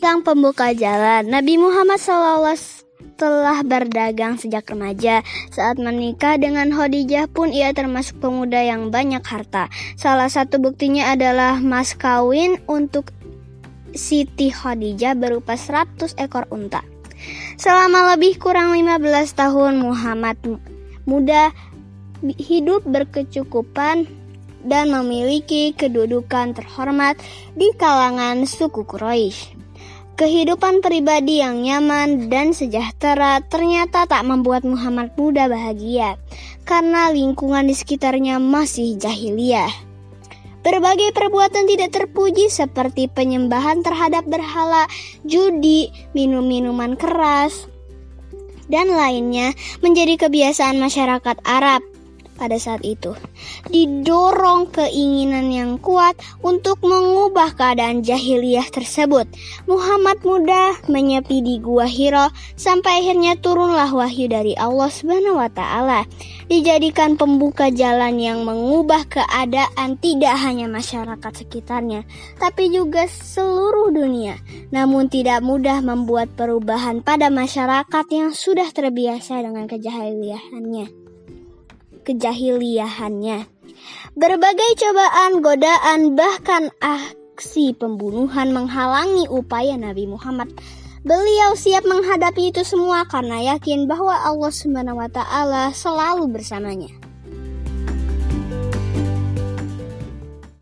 Sang pembuka jalan, Nabi Muhammad SAW telah berdagang sejak remaja. Saat menikah dengan Khadijah pun ia termasuk pemuda yang banyak harta. Salah satu buktinya adalah mas kawin untuk Siti Khadijah berupa 100 ekor unta. Selama lebih kurang 15 tahun Muhammad muda hidup berkecukupan dan memiliki kedudukan terhormat di kalangan suku Quraisy. Kehidupan pribadi yang nyaman dan sejahtera ternyata tak membuat Muhammad muda bahagia karena lingkungan di sekitarnya masih jahiliyah. Berbagai perbuatan tidak terpuji seperti penyembahan terhadap berhala, judi, minum-minuman keras, dan lainnya menjadi kebiasaan masyarakat Arab pada saat itu. Didorong keinginan yang kuat untuk mengubah keadaan jahiliyah tersebut. Muhammad muda menyepi di Gua Hiro sampai akhirnya turunlah wahyu dari Allah Subhanahu wa taala. Dijadikan pembuka jalan yang mengubah keadaan tidak hanya masyarakat sekitarnya, tapi juga seluruh dunia. Namun tidak mudah membuat perubahan pada masyarakat yang sudah terbiasa dengan kejahiliahannya kejahiliahannya. Berbagai cobaan, godaan, bahkan aksi pembunuhan menghalangi upaya Nabi Muhammad. Beliau siap menghadapi itu semua karena yakin bahwa Allah taala selalu bersamanya.